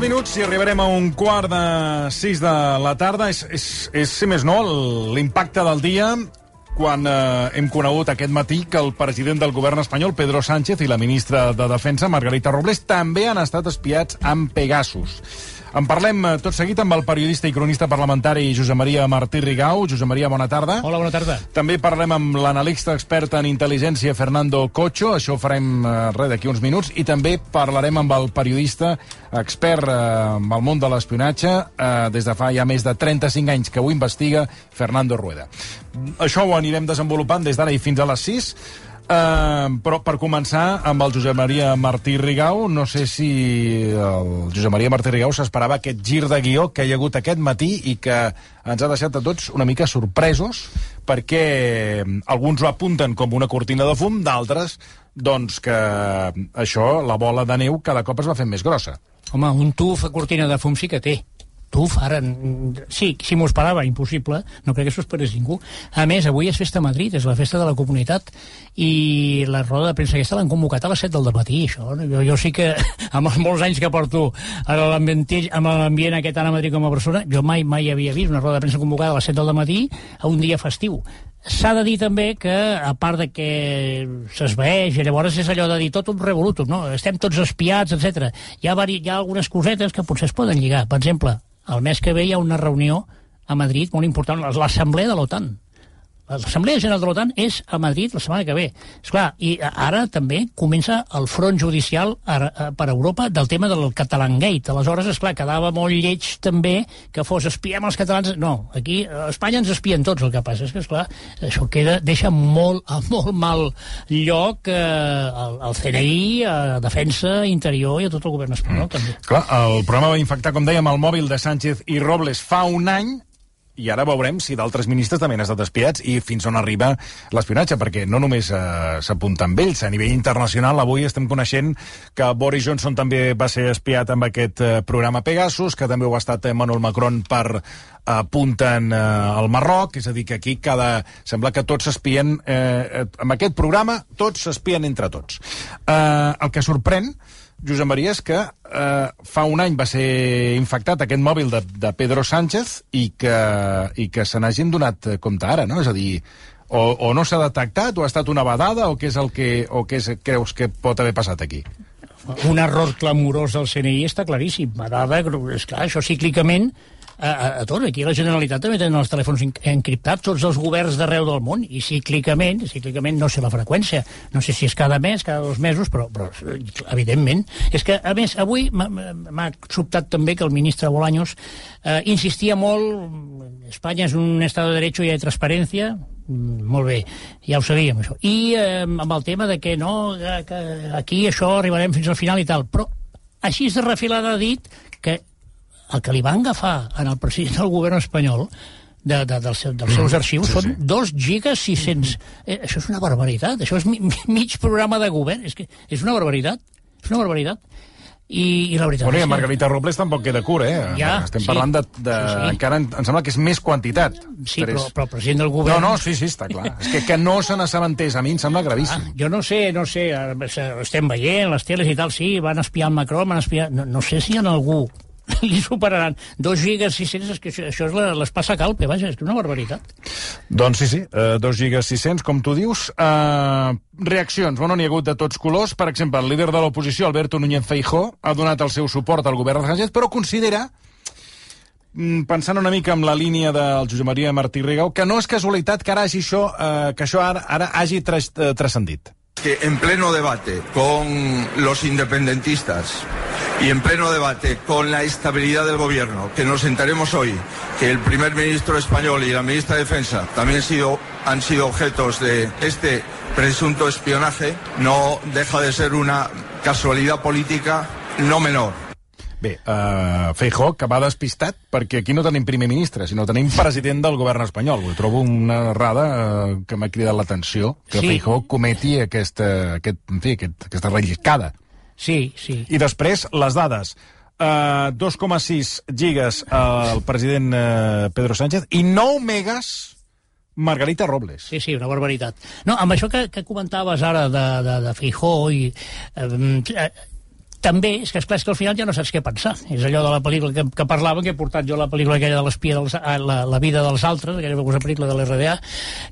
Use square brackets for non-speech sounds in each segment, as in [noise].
minuts i arribarem a un quart de sis de la tarda. És, és, és si més no, l'impacte del dia quan eh, hem conegut aquest matí que el president del govern espanyol, Pedro Sánchez, i la ministra de Defensa, Margarita Robles, també han estat espiats amb Pegasus. En parlem eh, tot seguit amb el periodista i cronista parlamentari Josep Maria Martí Rigau. Josep Maria, bona tarda. Hola, bona tarda. També parlem amb l'analista expert en intel·ligència Fernando Cocho, això ho farem eh, res d'aquí uns minuts, i també parlarem amb el periodista expert eh, en el món de l'espionatge eh, des de fa ja més de 35 anys que ho investiga, Fernando Rueda. Això ho anirem desenvolupant des d'ara i fins a les 6. Uh, però per començar amb el Josep Maria Martí Rigau, no sé si el Josep Maria Martí Rigau s'esperava aquest gir de guió que hi ha hagut aquest matí i que ens ha deixat a tots una mica sorpresos perquè alguns ho apunten com una cortina de fum, d'altres doncs que això, la bola de neu, cada cop es va fent més grossa. Home, un tuf a cortina de fum sí que té. Tuf, ara... Sí, si m'ho esperava, impossible. No crec que s'ho esperés ningú. A més, avui és festa a Madrid, és la festa de la comunitat, i la roda de premsa aquesta l'han convocat a les 7 del matí, això. Jo, jo sí que, [laughs] amb els molts anys que porto amb l'ambient aquest ara a Madrid com a persona, jo mai mai havia vist una roda de premsa convocada a les 7 del matí a un dia festiu. S'ha de dir també que, a part de que s'esveeix, i llavors és allò de dir tot un revolutum, no? Estem tots espiats, etc. Hi ha, vari... hi ha algunes cosetes que potser es poden lligar. Per exemple, el mes que ve hi ha una reunió a Madrid molt important, l'Assemblea de l'OTAN. L'Assemblea General de l'OTAN és a Madrid la setmana que ve. És clar, i ara també comença el front judicial per Europa del tema del Catalangate. Aleshores, és clar, quedava molt lleig també que fos espiem els catalans. No, aquí a Espanya ens espien tots, el que passa és que, és clar, això queda, deixa molt, a molt mal lloc eh, al, al CNI, a Defensa, Interior i a tot el govern espanyol, mm. també. Clar, el programa va infectar, com dèiem, el mòbil de Sánchez i Robles fa un any, i ara veurem si d'altres ministres també han estat espiats i fins on arriba l'espionatge, perquè no només eh, s'apunta amb ells, a nivell internacional avui estem coneixent que Boris Johnson també va ser espiat amb aquest eh, programa Pegasus, que també ho ha estat Emmanuel Macron per apunten eh, al Marroc, és a dir, que aquí cada... sembla que tots s'espien, eh, amb aquest programa, tots s'espien entre tots. Eh, el que sorprèn Josep Maria, és que eh, fa un any va ser infectat aquest mòbil de, de Pedro Sánchez i que, i que se n'hagin donat compte ara, no? És a dir, o, o no s'ha detectat, o ha estat una badada, o què és el que, o què és, creus que pot haver passat aquí? Un error clamorós del CNI està claríssim. Badada, és clar, això cíclicament a, a, a tot. Aquí la Generalitat també tenen els telèfons encriptats, tots els governs d'arreu del món, i cíclicament, cíclicament no sé la freqüència, no sé si és cada mes, cada dos mesos, però, però evidentment. És que, a més, avui m'ha sobtat també que el ministre Bolaños eh, insistia molt, Espanya és un estat de dret i de transparència, mm, molt bé, ja ho sabíem, això. I eh, amb el tema de que no, que aquí això arribarem fins al final i tal, però així de refilada ha dit que el que li van agafar en el president del govern espanyol de, de, dels, dels seus mm, arxius sí, són sí. 2 gigas 600. Eh, això és una barbaritat, això és mi, mig programa de govern, és que és una barbaritat, és una barbaritat. I, i la veritat bueno, és que... Margarita Robles tampoc queda cura, eh? Ja, Estem sí, parlant de... de sí, sí. Encara em, em sembla que és més quantitat. Sí, però, però el president del govern... No, no, sí, sí, està clar. [laughs] és que, que no se n'assabentés, a mi em sembla gravíssim. Ah, jo no sé, no sé, estem veient les teles i tal, sí, van espiar el Macron, van espiar... No, no sé si hi ha algú [laughs] li superaran. 2 gigas 600, és que això, això és l'espassa calpe, vaja, és que una barbaritat. Doncs sí, sí, uh, 2 gigas 600, com tu dius. Uh, reaccions, bueno, n'hi ha hagut de tots colors. Per exemple, el líder de l'oposició, Alberto Núñez Feijó, ha donat el seu suport al govern de Sánchez, però considera mm, pensant una mica amb la línia del Josep Maria Martí Rigau, que no és casualitat que ara hagi això, eh, que això ara, ara hagi eh, transcendit. Que en pleno debate con los independentistas y en pleno debate con la estabilidad del gobierno, que nos sentaremos hoy, que el primer ministro español y la ministra de Defensa también sido, han sido objetos de este presunto espionaje, no deja de ser una casualidad política no menor. Bé, uh, Feijó, que va despistat, perquè aquí no tenim primer ministre, sinó tenim president del govern espanyol. Ho trobo una errada uh, que m'ha cridat l'atenció, que sí. Feijó cometi aquesta, aquest, en fi, aquest, aquesta relliscada. Sí, sí. I després, les dades. Uh, 2,6 gigas al president uh, Pedro Sánchez i 9 megas Margarita Robles. Sí, sí, una barbaritat. No, amb això que, que comentaves ara de, de, de Feijó i... Eh, també, és que esclar, és que al final ja no saps què pensar. És allò de la pel·lícula que, que parlava, que he portat jo la pel·lícula aquella de l'espia, dels, eh, la, la vida dels altres, aquella famosa pel·lícula de l'RDA.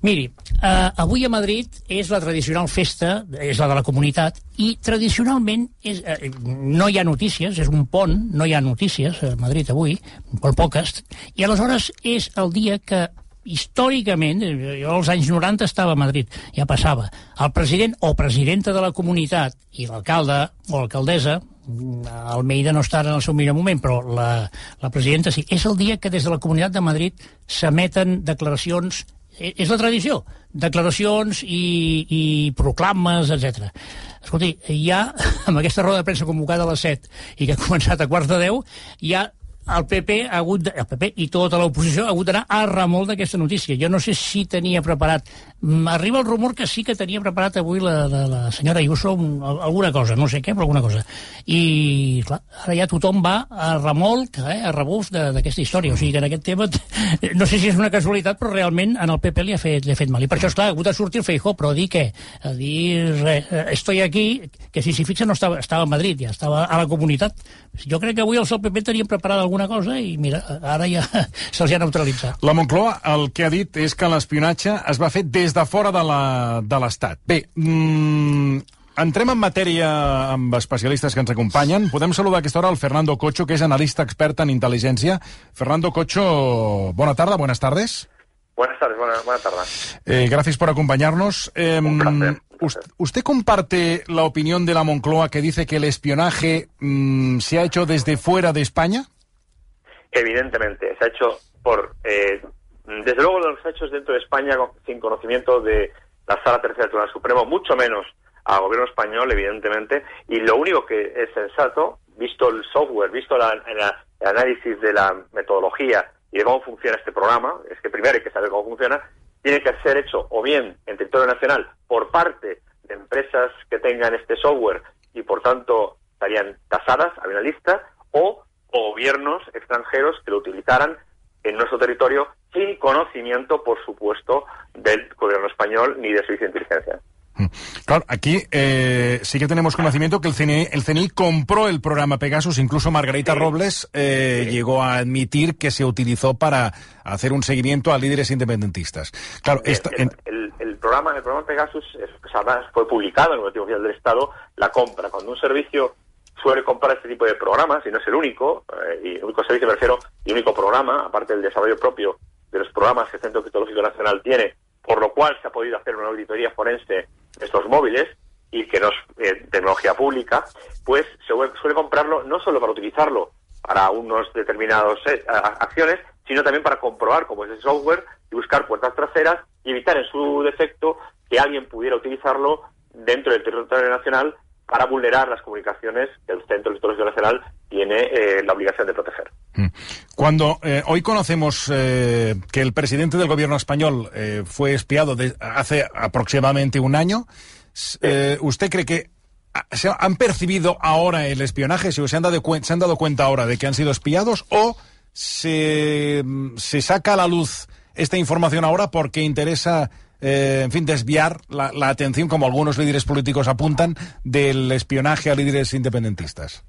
Miri, eh, avui a Madrid és la tradicional festa, és la de la comunitat, i tradicionalment és, eh, no hi ha notícies, és un pont, no hi ha notícies a Madrid avui, molt poques, i aleshores és el dia que històricament, eh, jo als anys 90 estava a Madrid, ja passava, el president o presidenta de la comunitat i l'alcalde o alcaldessa, mm, Almeida no està en el seu millor moment, però la, la presidenta sí. És el dia que des de la Comunitat de Madrid s'emeten declaracions e, és la tradició, declaracions i, i proclames, etc. Escolti, ja [laughs] amb aquesta roda de premsa convocada a les 7 i que ha començat a quarts de 10, ja el PP ha hagut de, el PP i tota l'oposició ha hagut d'anar a remol d'aquesta notícia. Jo no sé si tenia preparat... Arriba el rumor que sí que tenia preparat avui la, la, la senyora Ayuso alguna cosa, no sé què, però alguna cosa. I, clar, ara ja tothom va a remolc, eh, a rebuf d'aquesta història. O sigui que en aquest tema, [laughs] no sé si és una casualitat, però realment en el PP li ha fet, li ha fet mal. I per això, esclar, ha hagut de sortir el Feijó, però dir què? A dir, res, eh, estoy aquí, que si s'hi fixa no estava, estava a Madrid, ja estava a la comunitat. Jo crec que avui els del PP tenien preparada alguna cosa i mira, ara ja [laughs] se'ls ha neutralitzat. La Moncloa el que ha dit és que l'espionatge es va fer des de fora de l'Estat. Bé, mmm, entrem en matèria amb especialistes que ens acompanyen. Podem saludar a aquesta hora el Fernando Cocho, que és analista expert en intel·ligència. Fernando Cocho, bona tarda, buenas tardes. Buenas tardes, buena, buena tarde. Eh, gracias por acompañarnos. Eh, un placer. ¿Usted comparte la opinión de la Moncloa que dice que el espionaje mmm, se ha hecho desde fuera de España? Evidentemente, se ha hecho por, eh, desde luego los hechos dentro de España sin conocimiento de la Sala Tercera del Tribunal Supremo, mucho menos al gobierno español, evidentemente, y lo único que es sensato, visto el software, visto la, el análisis de la metodología y de cómo funciona este programa, es que primero hay que saber cómo funciona, tiene que ser hecho o bien en territorio nacional por parte de empresas que tengan este software y por tanto estarían tasadas, hay una lista, o gobiernos extranjeros que lo utilizaran en nuestro territorio sin conocimiento, por supuesto, del gobierno español ni de servicio de inteligencia. Mm. Claro, aquí eh, sí que tenemos conocimiento que el CNI, el CNI compró el programa Pegasus, incluso Margarita sí. Robles eh, sí. llegó a admitir que se utilizó para hacer un seguimiento a líderes independentistas. Claro, esta, el, el, el, programa, el programa Pegasus es, además fue publicado en el Boletín Oficial del Estado, la compra. Cuando un servicio suele comprar este tipo de programas, y no es el único, eh, y el único servicio, me refiero, y único programa, aparte del desarrollo propio de los programas que el Centro Criptológico Nacional tiene, por lo cual se ha podido hacer una auditoría forense de estos móviles, y que no es eh, tecnología pública, pues se suele comprarlo no solo para utilizarlo para unos determinados eh, acciones, sino también para comprobar cómo es ese software y buscar puertas traseras y evitar en su defecto que alguien pudiera utilizarlo dentro del territorio nacional para vulnerar las comunicaciones que el Centro Electoral Nacional tiene eh, la obligación de proteger. Mm. Cuando eh, hoy conocemos eh, que el presidente del gobierno español fue espiado de, hace aproximadamente un año, ¿usted cree que se han percibido ahora el espionaje, si se han, dado se han dado cuenta ahora de que han sido espiados o se, se saca a la luz esta información ahora porque interesa eh, en fin, desviar la, la, atención, como algunos líderes políticos apuntan, del espionaje a líderes independentistas?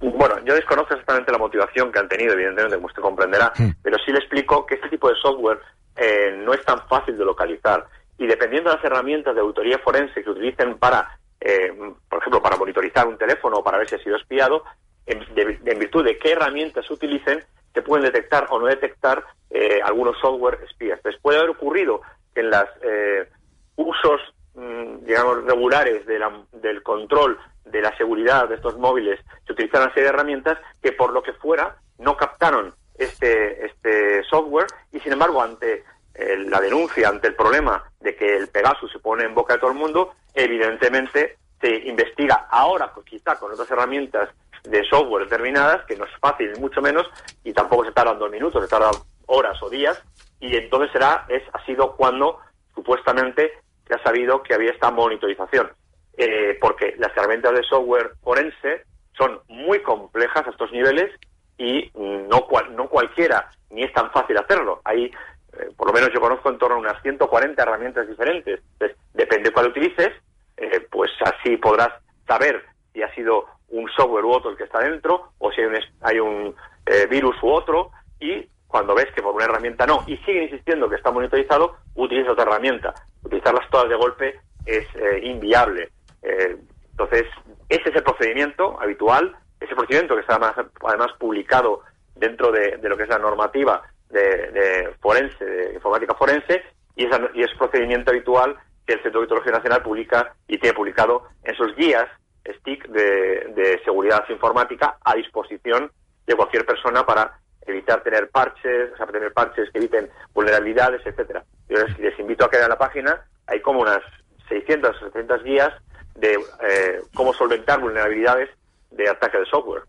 Bueno, yo desconozco exactamente la motivación que han tenido, evidentemente, como usted comprenderá, mm. pero sí le explico que este tipo de software eh, no es tan fácil de localizar. Y dependiendo de las herramientas de auditoría forense que utilicen para, eh, por ejemplo, para monitorizar un teléfono o para ver si ha sido espiado, en, de, en virtud de qué herramientas utilicen, se pueden detectar o no detectar eh, algunos software espías. Entonces puede haber ocurrido en los eh, usos, mmm, digamos, regulares de del control de la seguridad de estos móviles se utilizaron una serie de herramientas que por lo que fuera no captaron este, este software y sin embargo ante eh, la denuncia, ante el problema de que el Pegasus se pone en boca de todo el mundo, evidentemente se investiga ahora pues, quizá con otras herramientas de software determinadas, que no es fácil mucho menos, y tampoco se tardan dos minutos, se tardan horas o días, y entonces será, es, ha sido cuando supuestamente se ha sabido que había esta monitorización. Eh, porque las herramientas de software forense son muy complejas a estos niveles y no, cual, no cualquiera, ni es tan fácil hacerlo. Hay, eh, por lo menos yo conozco en torno a unas 140 herramientas diferentes. Entonces, depende cuál utilices, eh, pues así podrás saber si ha sido un software u otro el que está dentro, o si hay un, hay un eh, virus u otro, y cuando ves que por una herramienta no, y sigue insistiendo que está monitorizado, utiliza otra herramienta. Utilizarlas todas de golpe es eh, inviable. Eh, entonces, ese es el procedimiento habitual, ese procedimiento que está además, además publicado dentro de, lo que es la normativa de, forense, de informática forense, y, y es procedimiento habitual que el Centro de Auditología Nacional publica y tiene publicado en sus guías STIC de seguridad informática a disposición de cualquier persona para evitar tener parches, o sea, tener parches que eviten vulnerabilidades, etcétera. Yo les, invito a que vean la página, hay como unas 600 o 700 guías de eh, cómo solventar vulnerabilidades de ataque de software.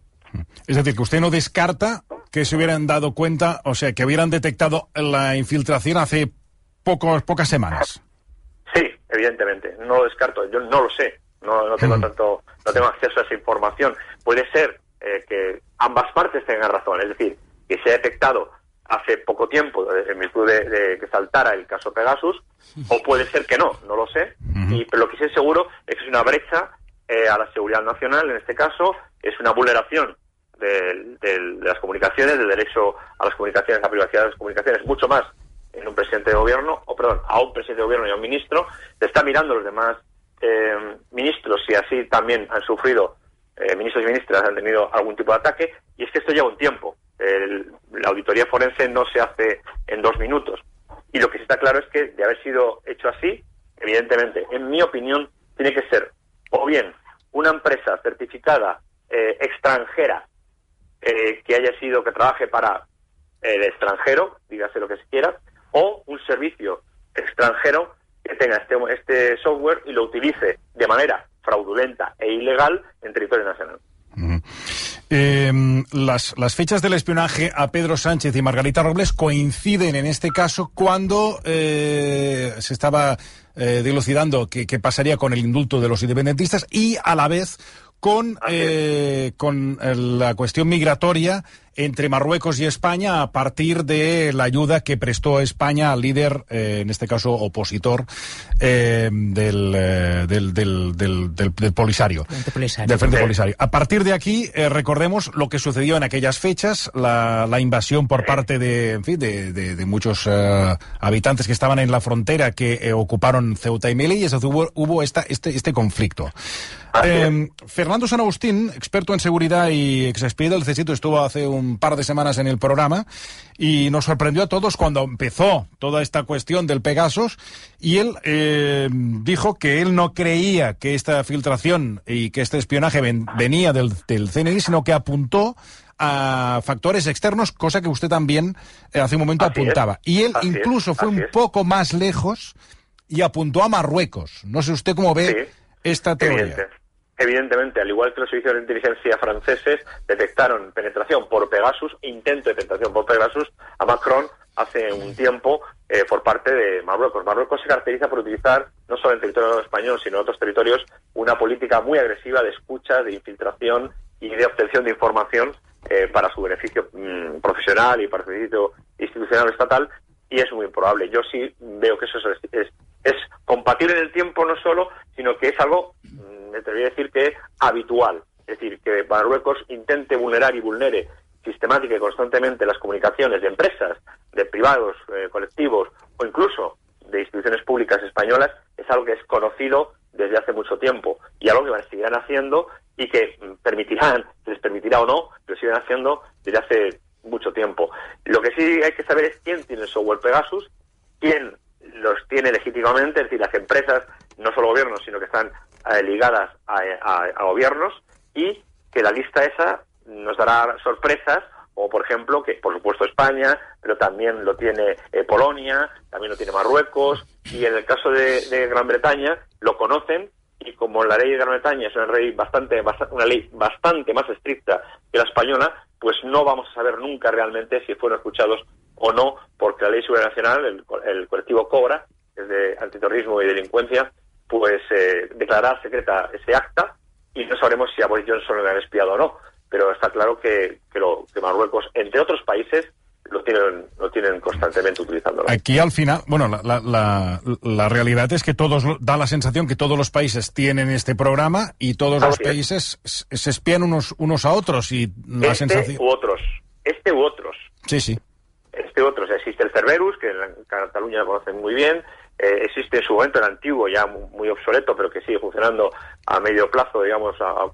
Es decir, que usted no descarta que se hubieran dado cuenta, o sea, que hubieran detectado la infiltración hace pocos, pocas semanas. Sí, evidentemente, no lo descarto, yo no lo sé, no, no tengo tanto, no tengo acceso a esa información. Puede ser eh, que ambas partes tengan razón, es decir, que se ha detectado hace poco tiempo en virtud de, que saltara el caso Pegasus, o puede ser que no, no lo sé, y, pero lo que sí es seguro es que es una brecha eh, a la seguridad nacional, en este caso, es una vulneración de, las comunicaciones, del derecho a las comunicaciones, a la privacidad de las comunicaciones, mucho más en un presidente de gobierno, o perdón, a un presidente de gobierno y a un ministro, se está mirando los demás eh, ministros si así también han sufrido, eh, ministros y ministras han tenido algún tipo de ataque, y es que esto lleva un tiempo la auditoría forense no se hace en dos minutos. Y lo que sí está claro es que de haber sido hecho así, evidentemente, en mi opinión, tiene que ser o bien una empresa certificada eh, extranjera eh, que haya sido, que trabaje para el extranjero, dígase lo que se quiera, o un servicio extranjero que tenga este, este software y lo utilice de manera fraudulenta e ilegal en territorio nacional. Eh, las, las, fechas del espionaje a Pedro Sánchez y Margarita Robles coinciden en este caso cuando eh, se estaba eh, dilucidando qué pasaría con el indulto de los independentistas y a la vez con, eh, con la cuestión migratoria entre Marruecos y España a partir de la ayuda que prestó España al líder, eh, en este caso opositor, eh, del, eh, del, del, del, del, Polisario. Polisario. Del Frente Polisario. A partir de aquí, eh, recordemos lo que sucedió en aquellas fechas, la, la invasión por parte de, en fin, de, de, de muchos eh, habitantes que estaban en la frontera que eh, ocuparon Ceuta y Melilla y eso hubo, hubo esta, este, este conflicto. Eh, Fernando San Agustín, experto en seguridad y exexpediente del CSITO, estuvo hace un un par de semanas en el programa y nos sorprendió a todos cuando empezó toda esta cuestión del Pegasus y él eh, dijo que él no creía que esta filtración y que este espionaje venía del, del CNI, sino que apuntó a factores externos, cosa que usted también eh, hace un momento apuntaba. y él incluso fue un poco más lejos y apuntó a Marruecos. No sé usted cómo ve esta teoría evidentemente, al igual que los servicios de inteligencia franceses detectaron penetración por Pegasus, intento de penetración por Pegasus a Macron hace un tiempo eh, por parte de Marruecos. Marruecos se caracteriza por utilizar, no solo en territorio español, sino en otros territorios, una política muy agresiva de escucha, de infiltración y de obtención de información eh, para su beneficio mm, profesional y para su beneficio institucional estatal, y es muy improbable. Yo sí veo que eso es, es compatible en el tiempo no solo, sino que es algo me atrevería a decir que habitual. Es decir, que Marruecos intente vulnerar y vulnere sistemática y constantemente las comunicaciones de empresas, de privados, eh, colectivos o incluso de instituciones públicas españolas es algo que es conocido desde hace mucho tiempo y algo que seguirán haciendo y que permitirán, les permitirá o no, lo siguen haciendo desde hace mucho tiempo. Lo que sí hay que saber es quién tiene el software Pegasus, quién los tiene legítimamente, es decir, las empresas, no solo gobiernos, sino que están eh, ligadas a, gobiernos y que la lista esa nos dará sorpresas o por ejemplo que por supuesto España pero también lo tiene eh, Polonia también lo tiene Marruecos y en el caso de, Gran Bretaña lo conocen y como la ley de Gran Bretaña es una ley bastante, una ley bastante más estricta que la española pues no vamos a saber nunca realmente si fueron escuchados o no porque la ley nacional el, el colectivo Cobra es de antiterrorismo y delincuencia pues eh, declarar secreta ese acta y no sabremos si a Boris Johnson le han espiado o no. Pero está claro que, que, lo, que Marruecos, entre otros países, lo tienen, lo tienen constantemente utilizándolo. Aquí al final, bueno, la, la, la, la realidad es que todos, da la sensación que todos los países tienen este programa y todos los países se espían unos, unos a otros y la este sensación... u otros, este u otros. Sí, sí. Este u otros. Existe el Cerberus, que en Cataluña lo conocen muy bien, eh, existe en su momento el antiguo, ya muy, obsoleto, pero que sigue funcionando a medio plazo, digamos, a,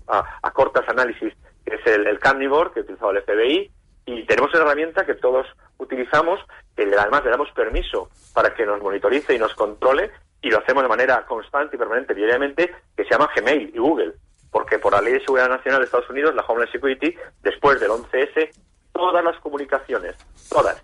a, cortas análisis, que es el, el Carnivore, que utilizaba el FBI, y tenemos una herramienta que todos utilizamos, que además le damos permiso para que nos monitorice y nos controle, y lo hacemos de manera constante y permanente, diariamente, que se llama Gmail y Google. Porque por la Ley de Seguridad Nacional de Estados Unidos, la Homeland Security, después del 11S, todas las comunicaciones, todas,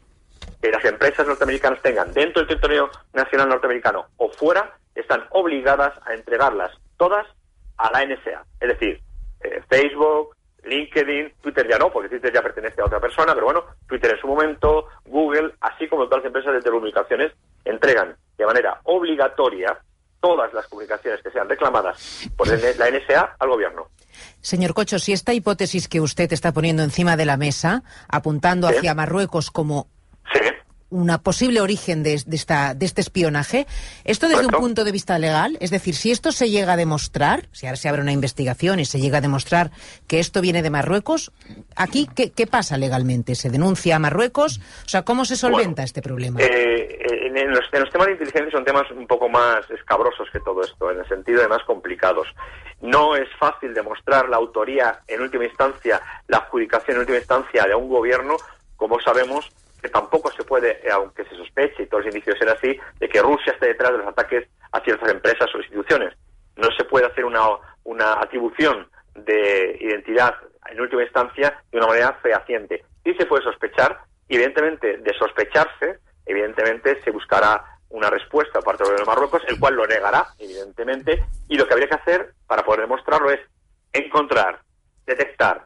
que las empresas norteamericanas tengan dentro del territorio nacional norteamericano o fuera, están obligadas a entregarlas todas a la NSA. Es decir, eh, Facebook, LinkedIn, Twitter ya no, porque Twitter ya pertenece a otra persona, pero bueno, Twitter en su momento, Google, así como todas las empresas de telecomunicaciones, entregan de manera obligatoria todas las comunicaciones que sean reclamadas por la NSA al gobierno. Señor Cocho, si esta hipótesis que usted está poniendo encima de la mesa, apuntando ¿Sí? hacia Marruecos como. Una posible origen de, de esta, de este espionaje. Esto desde un punto de vista legal, es decir, si esto se llega a demostrar, si ahora se abre una investigación y se llega a demostrar que esto viene de Marruecos, aquí, ¿qué, qué pasa legalmente? ¿Se denuncia a Marruecos? O sea, ¿cómo se solventa Bueno, este problema? Eh, en, en los, en los temas de inteligencia son temas un poco más escabrosos que todo esto, en el sentido de más complicados. No es fácil demostrar la autoría en última instancia, la adjudicación en última instancia de un gobierno, como sabemos tampoco se puede, eh, aunque se sospeche y todos los indicios sean así, de que Rusia esté detrás de los ataques a ciertas empresas o instituciones. No se puede hacer una, una atribución de identidad en última instancia de una manera fehaciente. Sí se puede sospechar, y evidentemente de sospecharse, evidentemente se buscará una respuesta por parte de Marruecos, el cual lo negará, evidentemente, y lo que habría que hacer para poder demostrarlo es encontrar, detectar,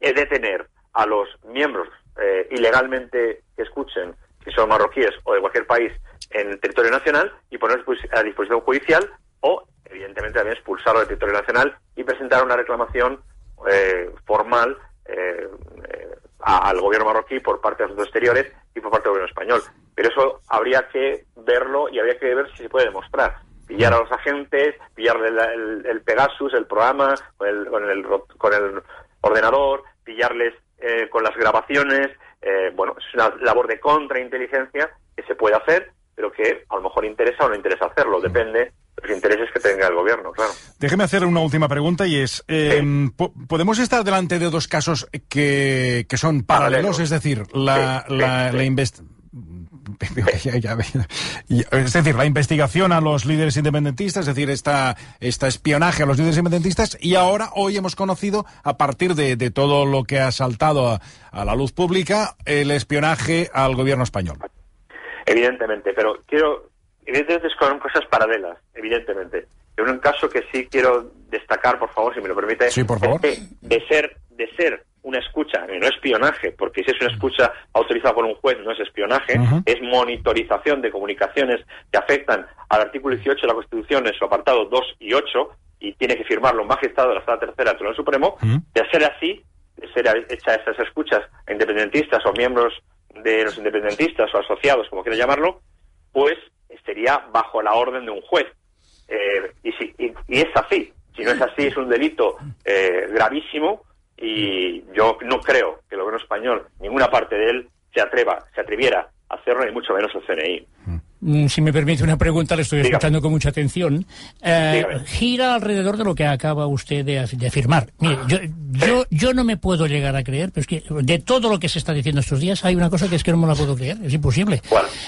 eh, detener a los miembros eh, ilegalmente que escuchen, si son marroquíes o de cualquier país, en territorio nacional y ponerlos a disposición judicial o, evidentemente, también expulsarlo del territorio nacional y presentar una reclamación eh, formal eh, eh, al gobierno marroquí por parte de los exteriores y por parte del gobierno español. Pero eso habría que verlo y habría que ver si se puede demostrar. Pillar a los agentes, pillarle el, el- Pegasus, el programa, con el, con el, con el ordenador, pillarles eh, con las grabaciones. Eh, bueno, es una labor de contrainteligencia que se puede hacer, pero que a lo mejor interesa o no interesa hacerlo. Depende de los intereses que tenga el gobierno, claro. Déjeme hacer una última pregunta y es, eh, po- ¿podemos estar delante de dos casos que, que son paralelos? Paralelos. Es decir, la, Sí, la, sí. la Ya- ya- ya- es decir, la investigación a los líderes independentistas, es decir, esta, esta espionaje a los líderes independentistas, y ahora, hoy hemos conocido, a partir de, de todo lo que ha saltado a, a la luz pública, el espionaje al gobierno español. Evidentemente, pero quiero, evidentemente son cosas paralelas, evidentemente. Pero un caso que sí quiero destacar, por favor, si me lo permite, Sí, por favor. es que de ser, de ser una escucha, y no espionaje, porque si es una escucha autorizada por un juez no es espionaje, es monitorización de comunicaciones que afectan al artículo 18 de la Constitución en su apartado 2 y 8, y tiene que firmarlo un magistrado de la Sala Tercera del Tribunal Supremo, de ser así, de ser hecha esas escuchas a independentistas o miembros de los independentistas o asociados, como quiera llamarlo, pues sería bajo la orden de un juez. Eh, y, si, y, y es así. Si no es así, es un delito eh, gravísimo y yo no creo que el gobierno español, ninguna parte de él, se atreva, se atreviera a hacerlo, ni mucho menos el CNI. Mm, Si me permite una pregunta, le estoy Dígame. escuchando con mucha atención. Eh, gira alrededor de lo que acaba usted de, de afirmar. Mire, yo, yo, yo no me puedo llegar a creer, pero es que de todo lo que se está diciendo estos días, hay una cosa que es que no me la puedo creer, es imposible.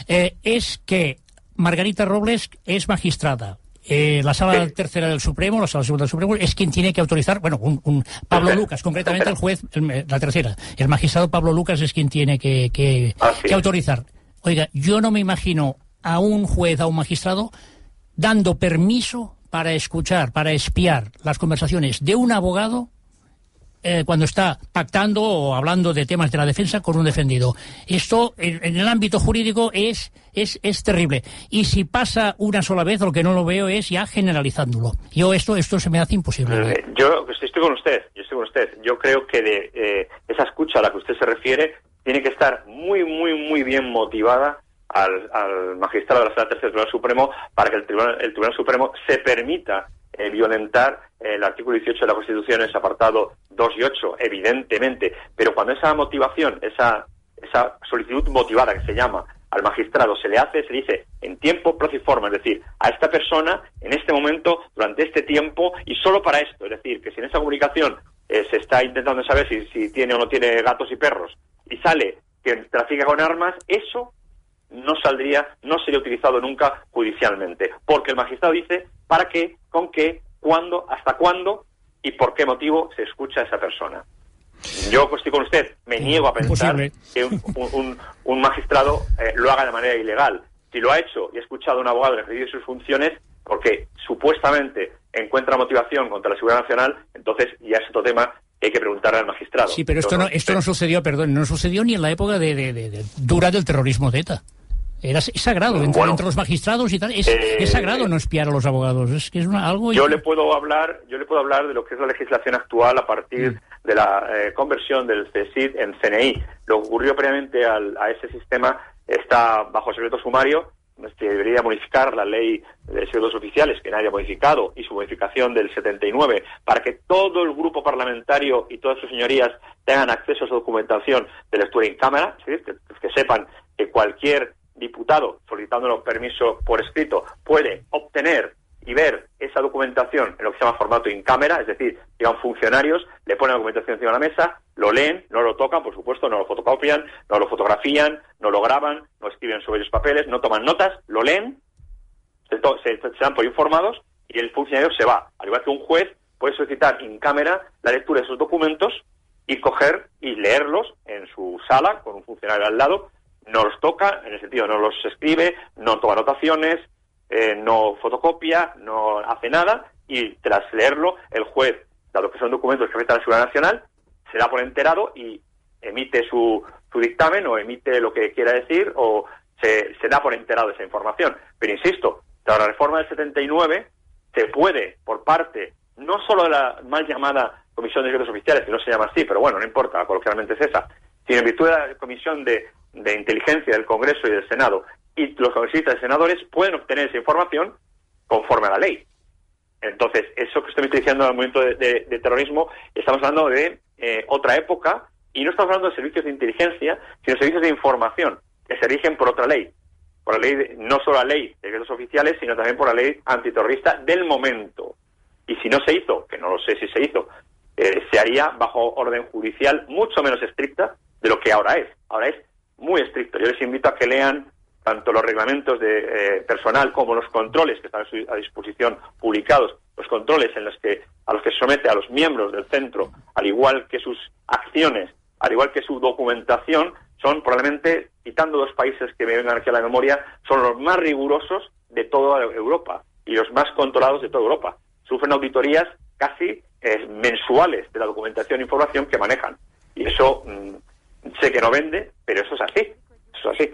Eh, es que Margarita Robles es magistrada. Eh, la sala Sí. tercera del Supremo, la sala segunda del Supremo, es quien tiene que autorizar, bueno, un, un Pablo. Lucas, concretamente el juez, el- la tercera. El magistrado Pablo Lucas es quien tiene que, que, Así que autorizar. Oiga, yo no me imagino a un juez, a un magistrado, dando permiso para escuchar, para espiar las conversaciones de un abogado eh, cuando está pactando o hablando de temas de la defensa con un defendido. Esto en, el ámbito jurídico es, es, es terrible. Y si pasa una sola vez, lo que no lo veo es ya generalizándolo. Yo esto, esto se me hace imposible. Eh, Yo estoy con usted, yo estoy con usted. Yo creo que de eh, esa escucha a la que usted se refiere tiene que estar muy, muy, muy bien motivada al, al magistrado de la Sala Tercera del Tribunal Supremo para que el Tribunal, el Tribunal Supremo se permita eh, violentar el artículo 18 de la Constitución, ese apartado 2 y 8, evidentemente. Pero cuando esa motivación, esa, esa solicitud motivada que se llama al magistrado se le hace, se dice en tiempo, plazo y forma, es decir, a esta persona en este momento, durante este tiempo y solo para esto, es decir, que si en esa comunicación eh, se está intentando saber si, si tiene o no tiene gatos y perros y sale que trafica con armas, eso no saldría, no sería utilizado nunca judicialmente, porque el magistrado dice para qué, con qué, cuándo, hasta cuándo y por qué motivo se escucha a esa persona. Yo estoy con usted, me niego a pensar que un, un- un magistrado eh, lo haga de manera ilegal. Si lo ha hecho y ha escuchado a un abogado ejercicio sus funciones, porque supuestamente encuentra motivación contra la seguridad nacional, entonces ya es otro tema que hay que preguntarle al magistrado. Sí, pero esto no, esto no sucedió, perdón, no sucedió ni en la época de, de, de- de dura del terrorismo de ETA. Era es sagrado, entre, Bueno. entre los magistrados y tal. Es, Eh, es sagrado no espiar a los abogados. Es que es una- algo... Yo le puedo hablar, yo le puedo hablar de lo que es la legislación actual a Mm. partir de la eh, conversión del CSID en CNI. Lo que ocurrió previamente al- a ese sistema está bajo secreto sumario. Se debería modificar la ley de secretos oficiales que nadie ha modificado y su modificación del 79 para que todo el grupo parlamentario y todas sus señorías tengan acceso a esa documentación de lectura en cámara, decir, que, que sepan que cualquier diputado solicitándolo permiso por escrito puede obtener y ver esa documentación en lo que se llama formato in cámara, es decir, llegan funcionarios, le ponen la documentación encima de la mesa, lo leen, no lo tocan, por supuesto, no lo fotocopian, no lo fotografían, no lo graban, no escriben sobre ellos papeles, no toman notas, lo leen, se, se- se dan por informados y el funcionario se va. Al igual que un juez puede solicitar in cámara la lectura de esos documentos y coger y leerlos en su sala con un funcionario al lado. No los toca, en el sentido no los escribe, no toma anotaciones, eh, no fotocopia, no hace nada y tras leerlo el juez, dado que son documentos que afectan a la seguridad nacional, se da por enterado y emite su, su dictamen o emite lo que quiera decir o se, da por enterado esa información. Pero insisto, tras la reforma del 79 se puede, por parte no solo de la mal llamada Comisión de Secretos Oficiales, que no se llama así, pero bueno, no importa, coloquialmente es esa, sino en virtud de la Comisión de, de Inteligencia del Congreso y del Senado, y los congresistas y senadores pueden obtener esa información conforme a la ley. Entonces, eso que está diciendo en el momento de, terrorismo, estamos hablando de eh, otra época y no estamos hablando de servicios de inteligencia, sino servicios de información que se rigen por otra ley. Por la ley, de- no solo la ley de secretos oficiales, sino también por la ley antiterrorista del momento. Y si no se hizo, que no lo sé si se hizo, eh, se haría bajo orden judicial mucho menos estricta de lo que ahora es. Ahora es muy estricto. Yo les invito a que lean tanto los reglamentos de eh, personal como los controles que están a, su- a disposición publicados, los controles en los que a los que se somete a los miembros del centro, al igual que sus acciones, al igual que su documentación, son probablemente, quitando dos países que me vengan aquí a la memoria, son los más rigurosos de toda Europa y los más controlados de toda Europa. Sufren auditorías casi eh, mensuales de la documentación e información que manejan. Y eso mm, sé que no vende, pero eso es así. Eso es así.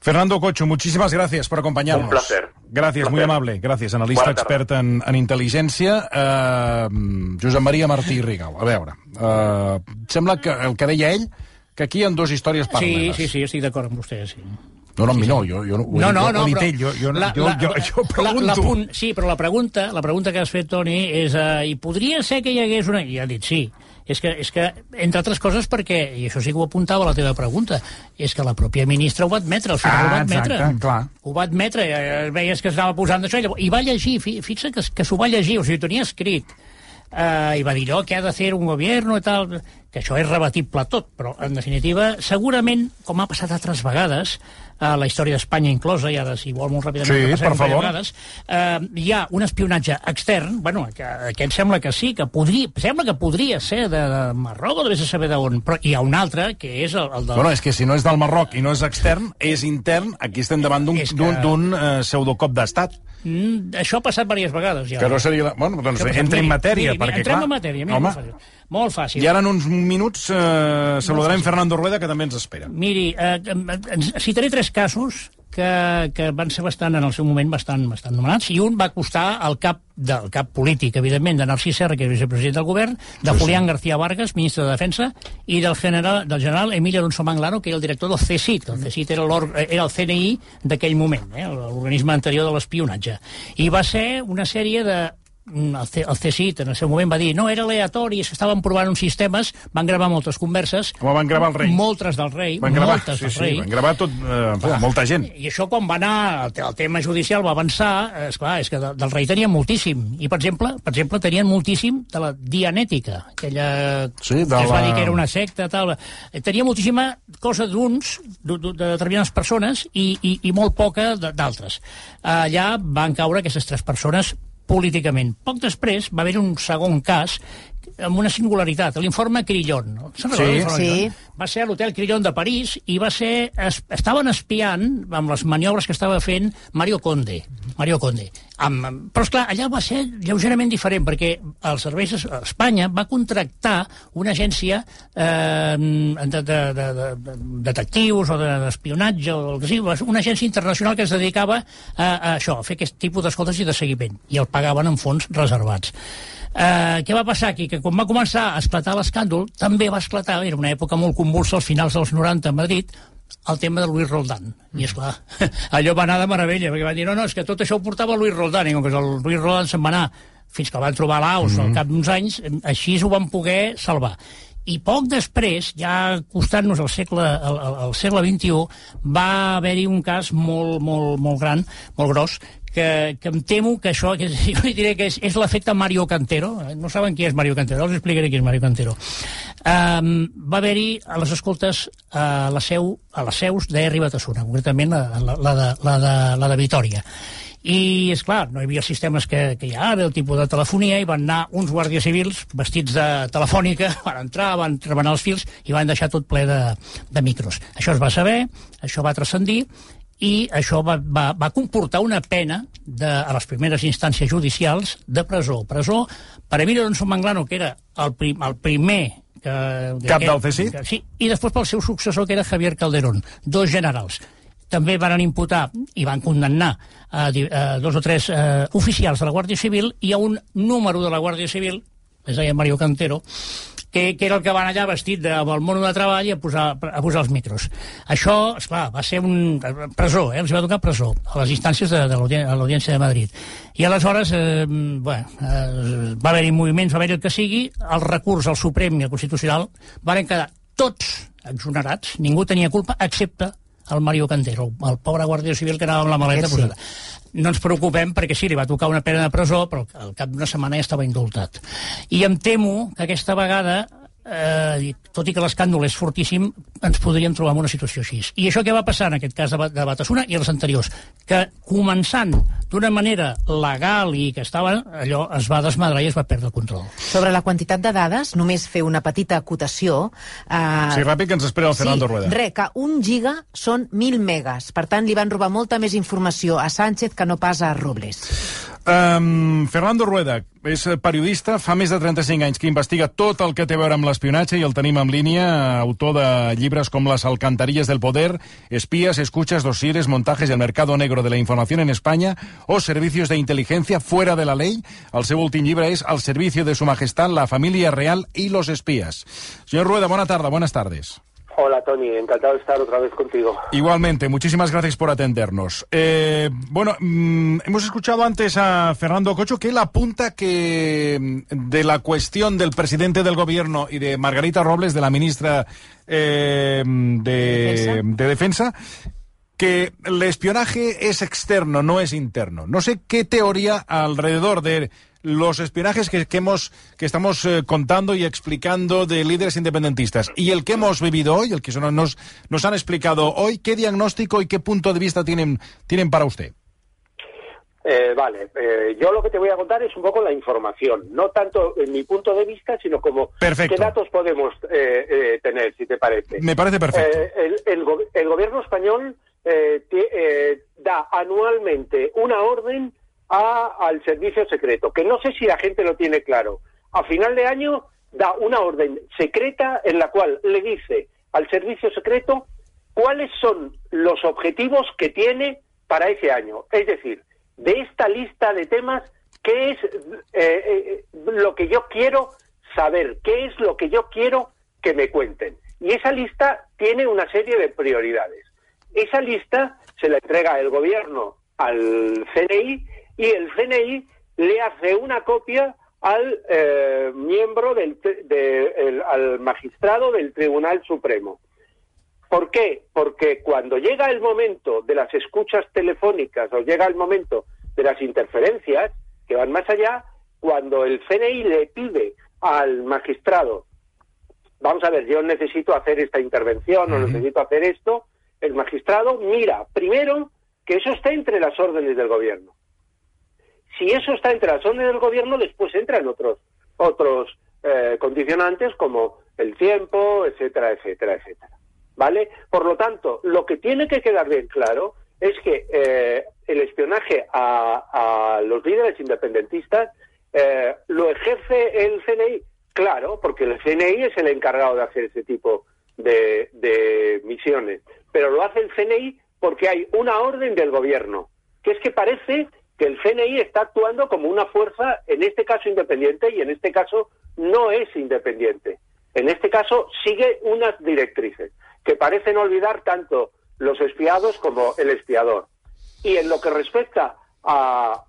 Fernando Cocho, muchísimas gracias por acompañarnos. Un placer. Gracias, Un muy placer. amable. Gracias, analista Bona tarda. expert en, en intel·ligència. Uh, Josep Maria Martí Rigau. A veure, uh, sembla que el que deia ell, que aquí hi ha dues històries Sí, paral·leles. sí, sí, estic d'acord amb vostè, sí. No, no, amb mi no, jo, jo, No, no, no, dit però... ell, jo, jo, la- jo, la- jo, jo la- pregunto. la punt- sí, però la pregunta, la pregunta que has fet, Toni, és... Uh, I podria ser que hi hagués una... I ha dit sí. És que, és que, entre altres coses, perquè, i això sí que ho apuntava a la teva pregunta, és que la pròpia ministra ho va admetre, al final Ah, ho va admetre. exacte, clar. Ho va admetre, eh, veies que s'anava posant d'això, i va llegir, fi- fixa que, que s'ho va llegir, o sigui, ho tenia escrit. Uh, i va dir, oh, què ha de fer un govern i tal, que això és rebatible tot, però, en definitiva, segurament, com ha passat altres vegades, a la història d'Espanya inclosa, i ara, si vol, molt ràpidament, Sí, per favor. vegades, uh, hi ha un espionatge extern, bueno, que aquest sembla que sí, que podria, sembla que podria ser de, de Marroc o de saber d'on, però hi ha un altre, que és el, el del... Bueno, és que si no és del Marroc i no és extern, és intern, aquí estem davant d'un que- eh, pseudocop d'estat. Mm, això ha passat diverses vegades, ja. Que no seria... la- Bueno, doncs entra en matèria, miri, miri, perquè, entrem clar... en matèria, mira, home, molt fàcil. I ara en uns minuts eh, saludarem Fernando Rueda, que també ens espera. Miri, eh, eh, citaré tres casos que, que van ser bastant, en el seu moment, bastant, bastant nomenats, i un va costar el cap del cap polític, evidentment, de Narcís Serra, que és vicepresident del govern, de Julián García Vargas, ministre de Defensa, i del general, del general Emilio Alonso Manglano, que era el director del CSIC. El CSIC era, era el CNI d'aquell moment, eh, l'organisme anterior de l'espionatge. I va ser una sèrie de el, C, el CSIT en el seu moment va dir no, era aleatori, s'estaven provant uns sistemes, van gravar moltes converses. Com van gravar el rei. Moltes del rei. Van gravar, moltes sí, del sí, rei. van gravar tot, eh, molta gent. I això quan va anar, el, el tema judicial va avançar, és clar, és que de, del rei tenien moltíssim. I, per exemple, per exemple tenien moltíssim de la dianètica, aquella sí, de que es va la... dir que era una secta, tal. Tenia moltíssima cosa d'uns, de, de determinades persones, i, i, i molt poca d'altres. Allà van caure aquestes tres persones políticament. Poc després va haver un segon cas amb una singularitat, l'informe Crillon. No? Sí, sí. Va ser a l'hotel Crillon de París i va ser, es, estaven espiant amb les maniobres que estava fent Mario Conde. Mario Conde. Amb, però, esclar, allà va ser lleugerament diferent, perquè els serveis a Espanya va contractar una agència eh, de, de, de, de, detectius o d'espionatge, o el que sigui, una agència internacional que es dedicava a, a això, a fer aquest tipus d'escoltes i de seguiment, i el pagaven en fons reservats. Eh, què va passar aquí? Que quan va començar a esclatar l'escàndol, també va esclatar, era una època molt convulsa als finals dels 90 a Madrid, el tema de Luis Roldán. I, és clar, [laughs] allò va anar de meravella, perquè van dir, no, no, és que tot això ho portava Luis Roldán, i com que el Luis Roldán se'n va anar fins que el van trobar a Laos mm -hmm. al cap d'uns anys, així ho van poder salvar. I poc després, ja costant-nos el segle, el segle XXI, va haver-hi un cas molt, molt, molt gran, molt gros, que, que em temo que això, que [laughs] jo diré que és, és l'efecte Mario Cantero, no saben qui és Mario Cantero, els explicaré qui és Mario Cantero. Um, va haver-hi a les escoltes a la seu, a les seus de Ribatasuna, concretament la, la, de, la, de, la de Vitoria. I, és clar, no hi havia sistemes que, que hi ha ara, el tipus de telefonia, i van anar uns guàrdies civils vestits de telefònica, [laughs] van entrar, van remenar els fils i van deixar tot ple de, de micros. Això es va saber, això va transcendir, i això va, va, va comportar una pena de, a les primeres instàncies judicials de presó. Presó per Emilio Alonso Manglano, que era el, prim, el primer que, Cap del CSI? Sí, i després pel seu successor, que era Javier Calderón, dos generals. També van imputar i van condemnar a, a dos o tres eh, oficials de la Guàrdia Civil i a un número de la Guàrdia Civil, es deia Mario Cantero, que, que era el que van allà vestit de, amb el mono de treball a posar, a posar els micros. Això, esclar, va ser un presó, eh? els va tocar presó, a les instàncies de, de l'Audiència de Madrid. I aleshores, eh, bueno, eh, va haver-hi moviments, va haver-hi el que sigui, el recurs al Suprem i al Constitucional van quedar tots exonerats, ningú tenia culpa, excepte el Mario Cantero, el pobre guàrdia civil que anava amb la maleta sí. posada. No ens preocupem perquè sí, li va tocar una pena de presó, però al cap d'una setmana ja estava indultat. I em temo que aquesta vegada eh, tot i que l'escàndol és fortíssim, ens podríem trobar en una situació així. I això què va passar en aquest cas de, de Batasuna i els anteriors? Que començant d'una manera legal i que estava, allò es va desmadrar i es va perdre el control. Sobre la quantitat de dades, només fer una petita acotació. Eh... Sí, ràpid, que ens espera el Fernando sí, Rueda. Re, que un giga són mil megas. Per tant, li van robar molta més informació a Sánchez que no pas a Robles. Um, Fernando Rueda és periodista, fa més de 35 anys que investiga tot el que té a veure amb l'espionatge i el tenim en línia, autor de llibres com Les alcantarillas del poder, Espías, escuchas, dosieres, montajes del mercado negro de la información en España o servicios de inteligencia fuera de la ley. El seu últim llibre és Al servicio de su majestad, la familia real y los espías. Señor Rueda, buena tarde, buenas tardes. Hola Tony, encantado de estar otra vez contigo. Igualmente, muchísimas gracias por atendernos. Eh, bueno, mmm, hemos escuchado antes a Fernando Cocho que él apunta que mm, de la cuestión del presidente del gobierno y de Margarita Robles, de la ministra eh, de, ¿Defensa? de Defensa, que el espionaje es externo, no es interno. No sé qué teoría alrededor de los espionajes que, que hemos que estamos eh, contando y explicando de líderes independentistas y el que hemos vivido hoy, el que son, nos, nos han explicado hoy, ¿qué diagnóstico y qué punto de vista tienen, tienen para usted? Eh, vale, eh, yo lo que te voy a contar es un poco la información, no tanto en mi punto de vista, sino como perfecto. qué datos podemos eh, tener, si te parece. Me parece perfecto. El, el, go el, gobierno español da anualmente una orden a, al servicio secreto, que no sé si la gente lo tiene claro. A final de año da una orden secreta en la cual le dice al servicio secreto cuáles son los objetivos que tiene para ese año. Es decir, de esta lista de temas, ¿qué es eh, eh, lo que yo quiero saber? ¿Qué es lo que yo quiero que me cuenten? Y esa lista tiene una serie de prioridades. Esa lista se la entrega el gobierno al CNI y el CNI le hace una copia al eh, miembro del al magistrado del Tribunal Supremo. ¿Por qué? Porque cuando llega el momento de las escuchas telefónicas o llega el momento de las interferencias que van más allá, cuando el CNI le pide al magistrado, vamos a ver, yo necesito hacer esta intervención o necesito hacer esto, el magistrado mira primero que eso está entre las órdenes del gobierno. Si eso está entre las órdenes del gobierno, después entran otros otros eh, condicionantes como el tiempo, etcétera, etcétera, etcétera. ¿Vale? Por lo tanto, lo que tiene que quedar bien claro es que eh, el espionaje a, los líderes independentistas eh, lo ejerce el CNI, claro, porque el CNI es el encargado de hacer ese tipo de misiones, pero lo hace el CNI porque hay una orden del gobierno, que es que parece que el CNI está actuando como una fuerza, en este caso independiente y en este caso no es independiente. En este caso sigue unas directrices que parecen olvidar tanto los espiados como el espiador. Y en lo que respecta al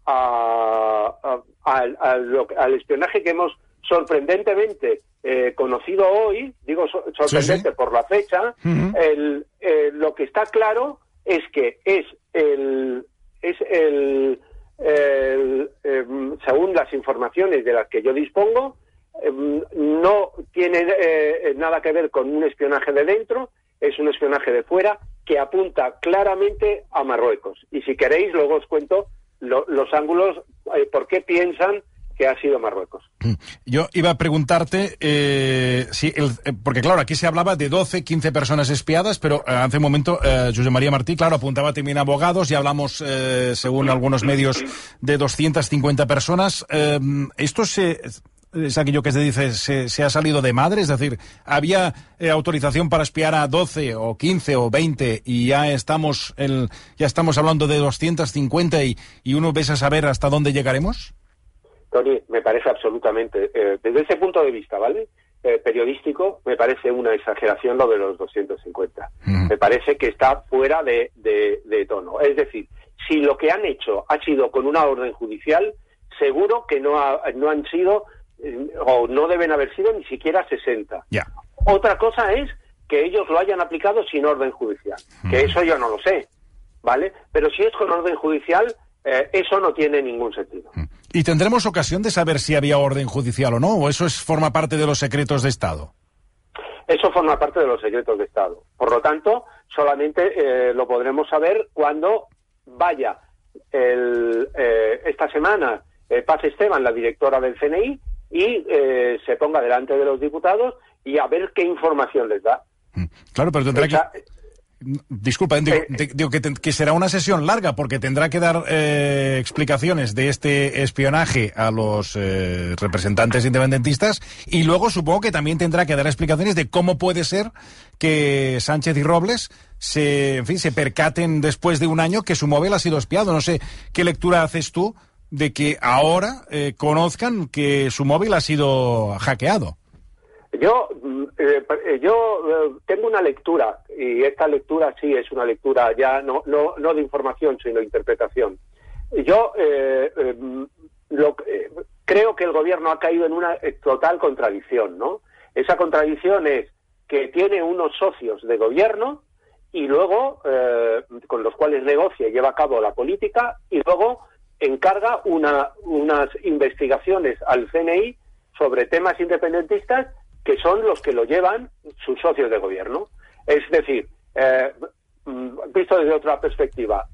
espionaje que hemos sorprendentemente eh, conocido hoy, digo sorprendente por la fecha, el, eh, lo que está claro es que es el, es el, em, según las informaciones de las que yo dispongo, em, no tiene eh, nada que ver con un espionaje de dentro, es un espionaje de fuera que apunta claramente a Marruecos. Y si queréis, luego os cuento los ángulos, eh, por qué piensan que ha sido Marruecos. Mm. Yo iba a preguntarte, eh, si el, eh, porque claro, aquí se hablaba de 12, 15 personas espiadas, pero eh, hace un momento José María Martí, claro, apuntaba también abogados y hablamos, según algunos medios, de 250 personas. ¿Esto se, es aquello que se dice, se, se, ha salido de madre, es decir, había autorización para espiar a 12 o 15 o 20 y ya estamos, el, ya estamos hablando de 250 y, y uno ves a saber hasta dónde llegaremos? Tony, me parece absolutamente, eh, desde ese punto de vista, ¿vale? Eh, periodístico, me parece una exageración lo de los 250. Me parece que está fuera de, de, tono. Es decir, si lo que han hecho ha sido con una orden judicial, seguro que no, no han sido eh, o no deben haber sido ni siquiera 60. Otra cosa es que ellos lo hayan aplicado sin orden judicial, que eso yo no lo sé, ¿vale? Pero si es con orden judicial, eso no tiene ningún sentido. ¿Y tendremos ocasión de saber si había orden judicial o no? ¿O eso es, forma parte de los secretos de Estado? Eso forma parte de los secretos de Estado. Por lo tanto, solamente eh, lo podremos saber cuando vaya el, eh, esta semana eh, Paz Esteban, la directora del CNI, y se ponga delante de los diputados y a ver qué información les da. Mm. Claro, pero tendrá que Disculpa, digo, digo que, que, será una sesión larga porque tendrá que dar eh, explicaciones de este espionaje a los eh, representantes independentistas y luego supongo que también tendrá que dar explicaciones de cómo puede ser que Sánchez y Robles se, en fin, se percaten después de un año que su móvil ha sido espiado. No sé qué lectura haces tú de que ahora eh, conozcan que su móvil ha sido hackeado. Yo, mm, eh, eh, yo eh, tengo una lectura, y esta lectura sí es una lectura ya no, no, no de información, sino de interpretación. Yo mm, lo, creo que el gobierno ha caído en una total contradicción, ¿no? Esa contradicción es que tiene unos socios de gobierno y luego con los cuales negocia y lleva a cabo la política y luego encarga una, unas investigaciones al CNI sobre temas independentistas que son los que lo llevan sus socios de gobierno. Es decir, eh, mm, visto desde otra perspectiva,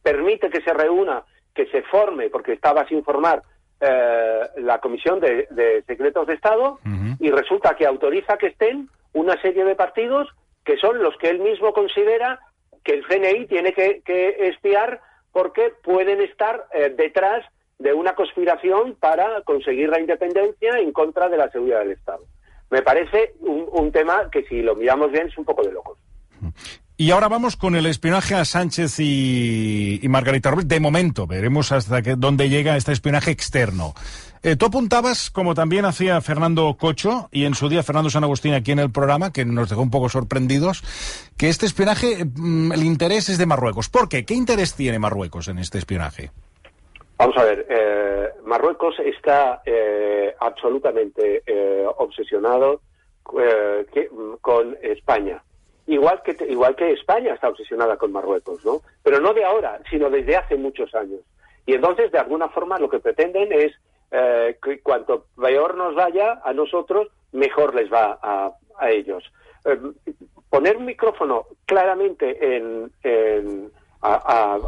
permite que se reúna, que se forme, porque estaba sin formar eh, la Comisión de, Secretos de Estado, y resulta que autoriza que estén una serie de partidos que son los que él mismo considera que el CNI tiene que, espiar porque pueden estar eh, detrás de una conspiración para conseguir la independencia en contra de la seguridad del Estado. Me parece un, tema que si lo miramos bien es un poco de locos. Y ahora vamos con el espionaje a Sánchez y, Margarita Robles. De momento, veremos hasta dónde llega este espionaje externo. Eh, tú apuntabas, como también hacía Fernando Cocho, y en su día Fernando San Agustín aquí en el programa, que nos dejó un poco sorprendidos, que este espionaje, mm, el interés es de Marruecos. ¿Por qué? ¿Qué interés tiene Marruecos en este espionaje? Vamos a ver, eh, Marruecos está eh, absolutamente eh, obsesionado eh, que- con España. Igual que, igual que España está obsesionada con Marruecos, ¿no? Pero no de ahora, sino desde hace muchos años. Y entonces, de alguna forma, lo que pretenden es eh, que cuanto peor nos vaya a nosotros, mejor les va a, a ellos. Eh, poner un micrófono claramente en, en- a-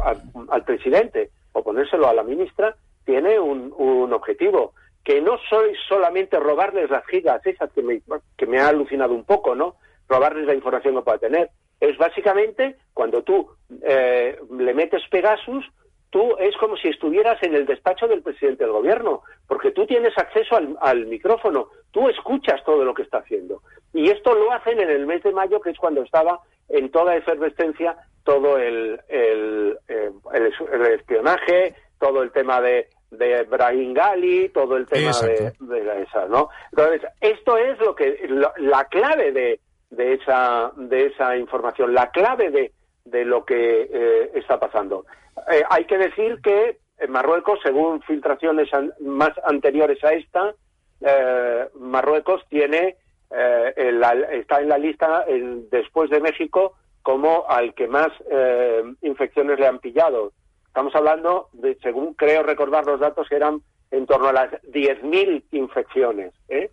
al presidente o ponérselo a la ministra tiene un, un objetivo que no soy solamente robarles las gigas esas que me, que me ha alucinado un poco, ¿no? Robarles la información que pueda tener. Es básicamente cuando tú eh, le metes Pegasus, tú es como si estuvieras en el despacho del presidente del gobierno, porque tú tienes acceso al, al micrófono, tú escuchas todo lo que está haciendo. Y esto lo hacen en el mes de mayo, que es cuando estaba en toda efervescencia todo el, el, eh, el, el espionaje, todo el tema de, de Brahim Gali, todo el tema de, Exacto. de la- esa, ¿no? Entonces, esto es lo que lo- la clave de, de esa de esa información, la clave de, de lo que eh, está pasando. Eh, hay que decir que en Marruecos, según filtraciones an- más anteriores a esta, eh, Marruecos tiene eh, en la- está en la lista en- después de México como al que más eh, infecciones le han pillado. Estamos hablando de, según creo recordar los datos, que eran en torno a las 10.000 infecciones. ¿eh?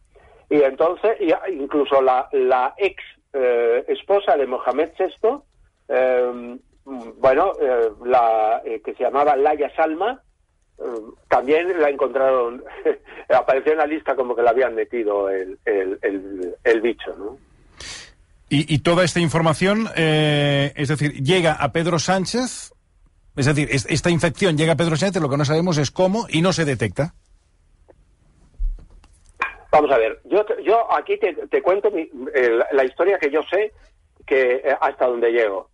Y entonces, incluso la, la ex eh, esposa de Mohamed VI, eh, bueno, eh, la que se llamaba Laya Salma, también la encontraron, [laughs] apareció en la lista como que la habían metido el, el, el bicho, ¿no? Y, y toda esta información, eh, es decir, llega a Pedro Sánchez, es decir, es- esta infección llega a Pedro Sánchez, lo que no sabemos es cómo y no se detecta. Vamos a ver, yo, yo aquí te, cuento mi- eh, la, historia que yo sé que eh, hasta donde llego.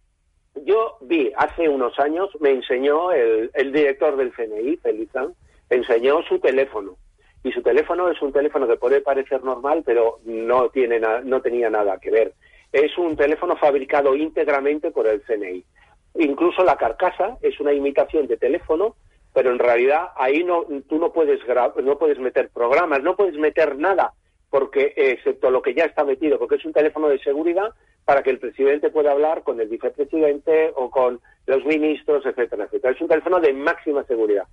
Yo vi hace unos años, me enseñó el, el director del CNI, Felizan, enseñó su teléfono. Y su teléfono es un teléfono que puede parecer normal, pero no, tiene na- no tenía nada que ver. Es un teléfono fabricado íntegramente por el CNI. Incluso la carcasa es una imitación de teléfono, pero en realidad ahí no, tú no puedes, no puedes meter programas, no puedes meter nada, porque excepto lo que ya está metido, porque es un teléfono de seguridad para que el presidente pueda hablar con el vicepresidente o con los ministros, etcétera, etcétera. Es un teléfono de máxima seguridad.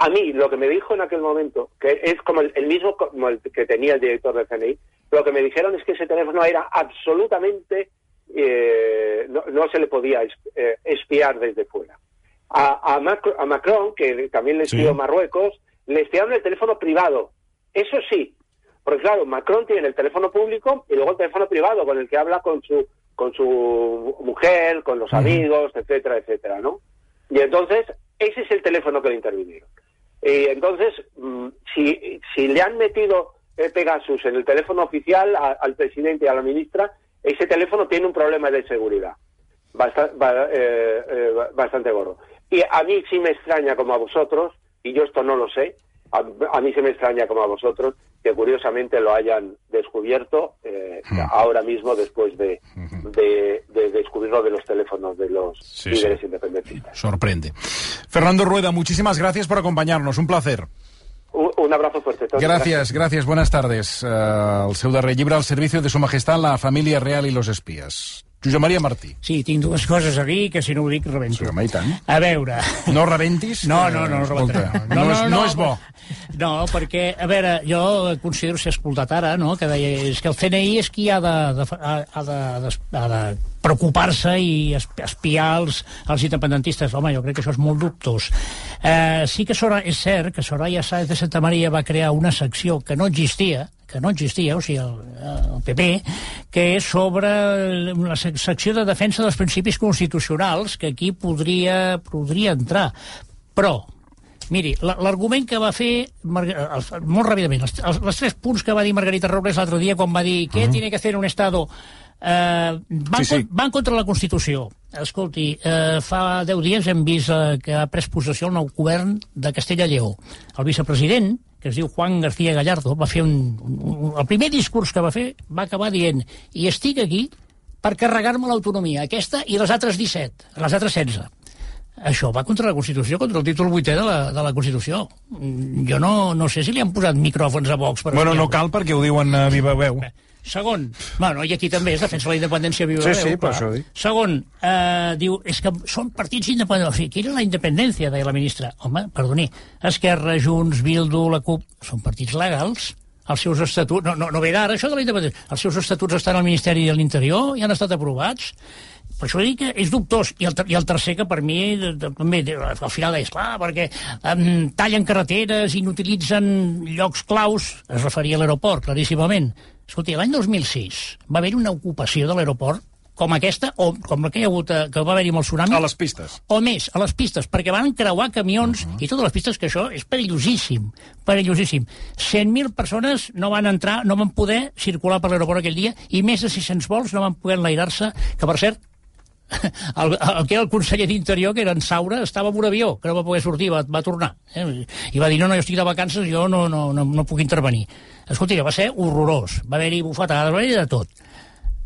A mí, lo que me dijo en aquel momento, que es como el, el mismo como el que tenía el director del CNI, lo que me dijeron es que ese teléfono era absolutamente, eh, no, no se le podía eh, espiar desde fuera. A, a, Macro- a Macron, que también le Sí. espió Marruecos, le espiaron el teléfono privado. Eso sí, porque claro, Macron tiene el teléfono público y luego el teléfono privado con el que habla con su con su mujer, con los amigos, etcétera, etcétera, ¿no? Y entonces, ese es el teléfono que le intervinieron. Y entonces, mm, si, si le han metido eh, Pegasus en el teléfono oficial al presidente y a la ministra, ese teléfono tiene un problema de seguridad basta- ba- eh, eh, bastante gordo. Y a mí sí me extraña como a vosotros, y yo esto no lo sé, a, a mí sí me extraña como a vosotros, que curiosamente lo hayan descubierto eh, ahora mismo después de, de, de descubrirlo de los teléfonos de los Sí, líderes sí. independentistas. Sorprende. Fernando Rueda, muchísimas gracias por acompañarnos. Un placer. Un, abrazo fuerte. Gràcies, gràcies. Buenas tardes. Uh, el seu darrer llibre, al servicio de su majestad, la família real i los espías. Josep Maria Martí. Sí, tinc dues coses a dir que si no ho dic rebento. Sí, home, i tant. A veure... No rebentis. No, no, no, no, escolta, rebentaré. no, és, no és bo. No, perquè, a veure, jo considero ser escoltat ara, no?, que deia, és que el CNI és qui ha de, de, ha, ha de, ha de preocupar-se i esp- espiar els, els independentistes. Home, jo crec que això és molt dubtós. Eh, sí que Sora, és cert que Soraya Sáez de Santa Maria va crear una secció que no existia, que no existia, o sigui, el, el PP, que és sobre la sec- secció de defensa dels principis constitucionals, que aquí podria, podria entrar. Però, Miri, la- l'argument que va fer, molt ràpidament, els, els, els tres punts que va dir Margarita Robles l'altre dia quan va dir què uh -huh. tiene que hacer un Estado Eh, van, Sí, sí. con- van contra la Constitució. Escolti, eh, fa 10 dies hem vist eh, que ha pres possessió el nou govern de Castella-Lleó. El vicepresident, que es diu Juan García Gallardo, va fer un, un, el primer discurs que va fer va acabar dient i estic aquí per carregar-me l'autonomia, aquesta i les altres 17, les altres 16. Això va contra la Constitució, contra el títol 8è de la, de la Constitució. Mm, Jo no, no sé si li han posat micròfons a Vox per Bueno, no cal perquè ho diuen a viva veu. Segon, bueno, i aquí també es defensa la independència viva Sí, sí, per això dic. Segon, eh, diu, és que són partits independents. O sigui, quina és la independència, deia la ministra? Home, perdoni, Esquerra, Junts, Bildu, la CUP, són partits legals. Els seus estatuts, no, no, no ve d'ara això de la independència, els seus estatuts estan al Ministeri de l'Interior i han estat aprovats. Per això dic que és dubtós. I el, ter- i el tercer, que per mi de- de- també de- al final és clar, perquè um, tallen carreteres i n'utilitzen llocs claus, es referia a l'aeroport, claríssimament. Escolti, l'any 2006 va haver una ocupació de l'aeroport com aquesta, o com la que hi ha hagut, eh, que va haver-hi amb el tsunami, A les pistes. o més, a les pistes, perquè van creuar camions uh -huh. i totes les pistes, que això és perillosíssim, perillosíssim. 100.000 persones no van entrar, no van poder circular per l'aeroport aquell dia i més de 600 vols no van poder enlairar-se, que per cert, [laughs] el, el que era el conseller d'Interior, que era en Saura, estava en un avió, que no va poder sortir, va, va tornar. Eh? I va dir, no, no, jo estic de vacances, jo no, no, no, no puc intervenir. Escolti, va ser horrorós. Va haver-hi bufetades, va haver-hi de tot.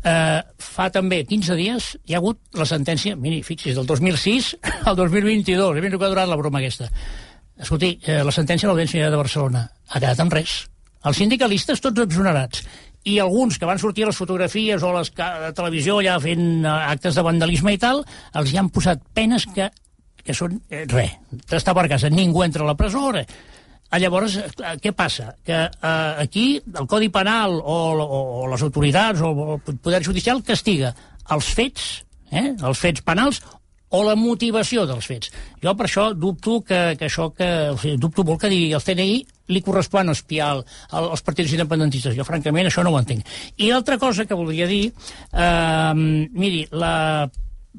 Eh, fa també 15 dies hi ha hagut la sentència, miri, fixi's, del 2006 [laughs] al 2022, he vist que ha durat la broma aquesta. Escolti, eh, la sentència de l'Audiència de Barcelona ha quedat en res. Els sindicalistes tots exonerats i alguns que van sortir a les fotografies o a les a la televisió ja fent eh, actes de vandalisme i tal, els hi han posat penes que, que són eh, res, d'estar per casa, ningú entra a la presó, res. Ah, Llavors, eh, què passa? Que eh, aquí el Codi Penal o, o, o les autoritats o el Poder Judicial castiga els fets, eh, els fets penals o la motivació dels fets. Jo per això dubto que, que això que... O sigui, dubto molt que digui el CNI li correspon espiar el, el, els partits independentistes. Jo, francament, això no ho entenc. I l'altra cosa que voldria dir... Eh, miri, la,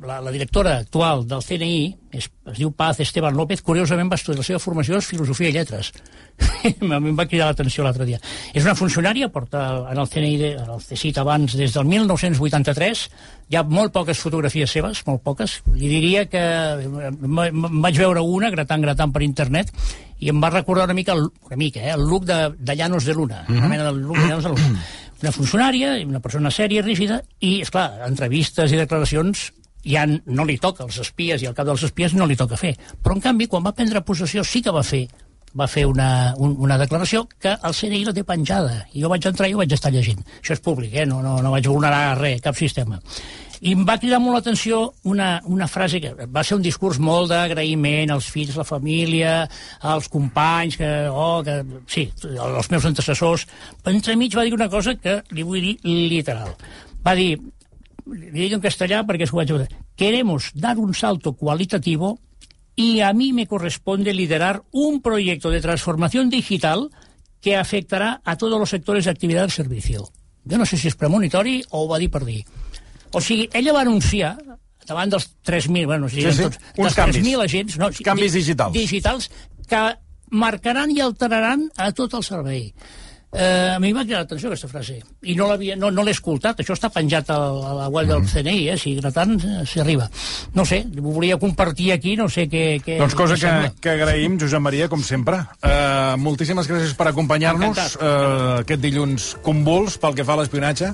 la, la directora actual del CNI, es, es diu Paz Esteban López, curiosament va estudiar la seva formació és Filosofia i Lletres. [laughs] a mi em va cridar l'atenció l'altre dia. És una funcionària, porta en el CNI, de, en el CSIT abans, des del 1983, hi ha molt poques fotografies seves, molt poques. Li diria que em em vaig veure una, gratant, gratant per internet, i em va recordar una mica, el, una mica, eh, el look de, de Llanos de Luna, mm -hmm. una mena del look de Llanos de Luna. [clears throat] Una funcionària, una persona sèria, rígida, i, és clar, entrevistes i declaracions ja no li toca als espies i al cap dels espies no li toca fer. Però, en canvi, quan va prendre possessió sí que va fer va fer una, un, una declaració que el CNI la té penjada. I jo vaig entrar i ho vaig estar llegint. Això és públic, eh? no, no, no vaig vulnerar res, cap sistema. I em va cridar molt l'atenció una, una frase que va ser un discurs molt d'agraïment als fills, la família, als companys, que, oh, que, sí, els meus antecessors. Però entremig va dir una cosa que li vull dir literal. Va dir, li digo en castellà perquè s'ho vaig veure. Queremos dar un salto cualitativo y a mí me corresponde liderar un proyecto de transformación digital que afectará a todos los sectores de actividad del servicio. Jo no sé si és premonitori o ho va dir per dir. O sigui, ella va anunciar davant dels 3.000, bueno, si Sí, sí, tots, uns dels canvis. 3.000 agents... No, Canvis di- digitals. Digitals que marcaran i alteraran a tot el servei. Eh, a mi m'ha cridat l'atenció aquesta frase i no l'havia- no, no l'he escoltat, això està penjat a, a la web del CNI eh? si gratant eh, s'hi arriba no sé, ho volia compartir aquí no sé què, què Doncs cosa que, que agraïm, Josep Maria, com sempre. Uh, moltíssimes gràcies per acompanyar-nos uh, aquest dilluns convuls pel que fa a l'espionatge,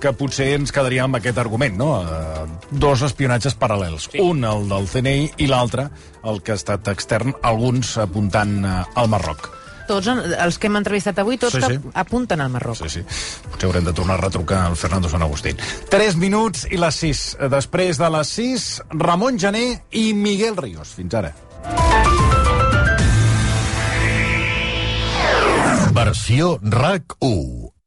que potser ens quedaríem amb aquest argument, no? Uh, dos espionatges paral·lels. Sí. Un, el del CNI, i l'altre, el que ha estat extern, alguns apuntant uh, al Marroc. Tots els que hem entrevistat avui, tots Sí, sí, sí. sí. apunten al Marroc. Sí, sí. Potser haurem de tornar a retrucar al Fernando San Agustín. 3 minuts i les 6. Després de les 6, Ramon Gené i Miguel Ríos. Fins ara. Versió RAC 1.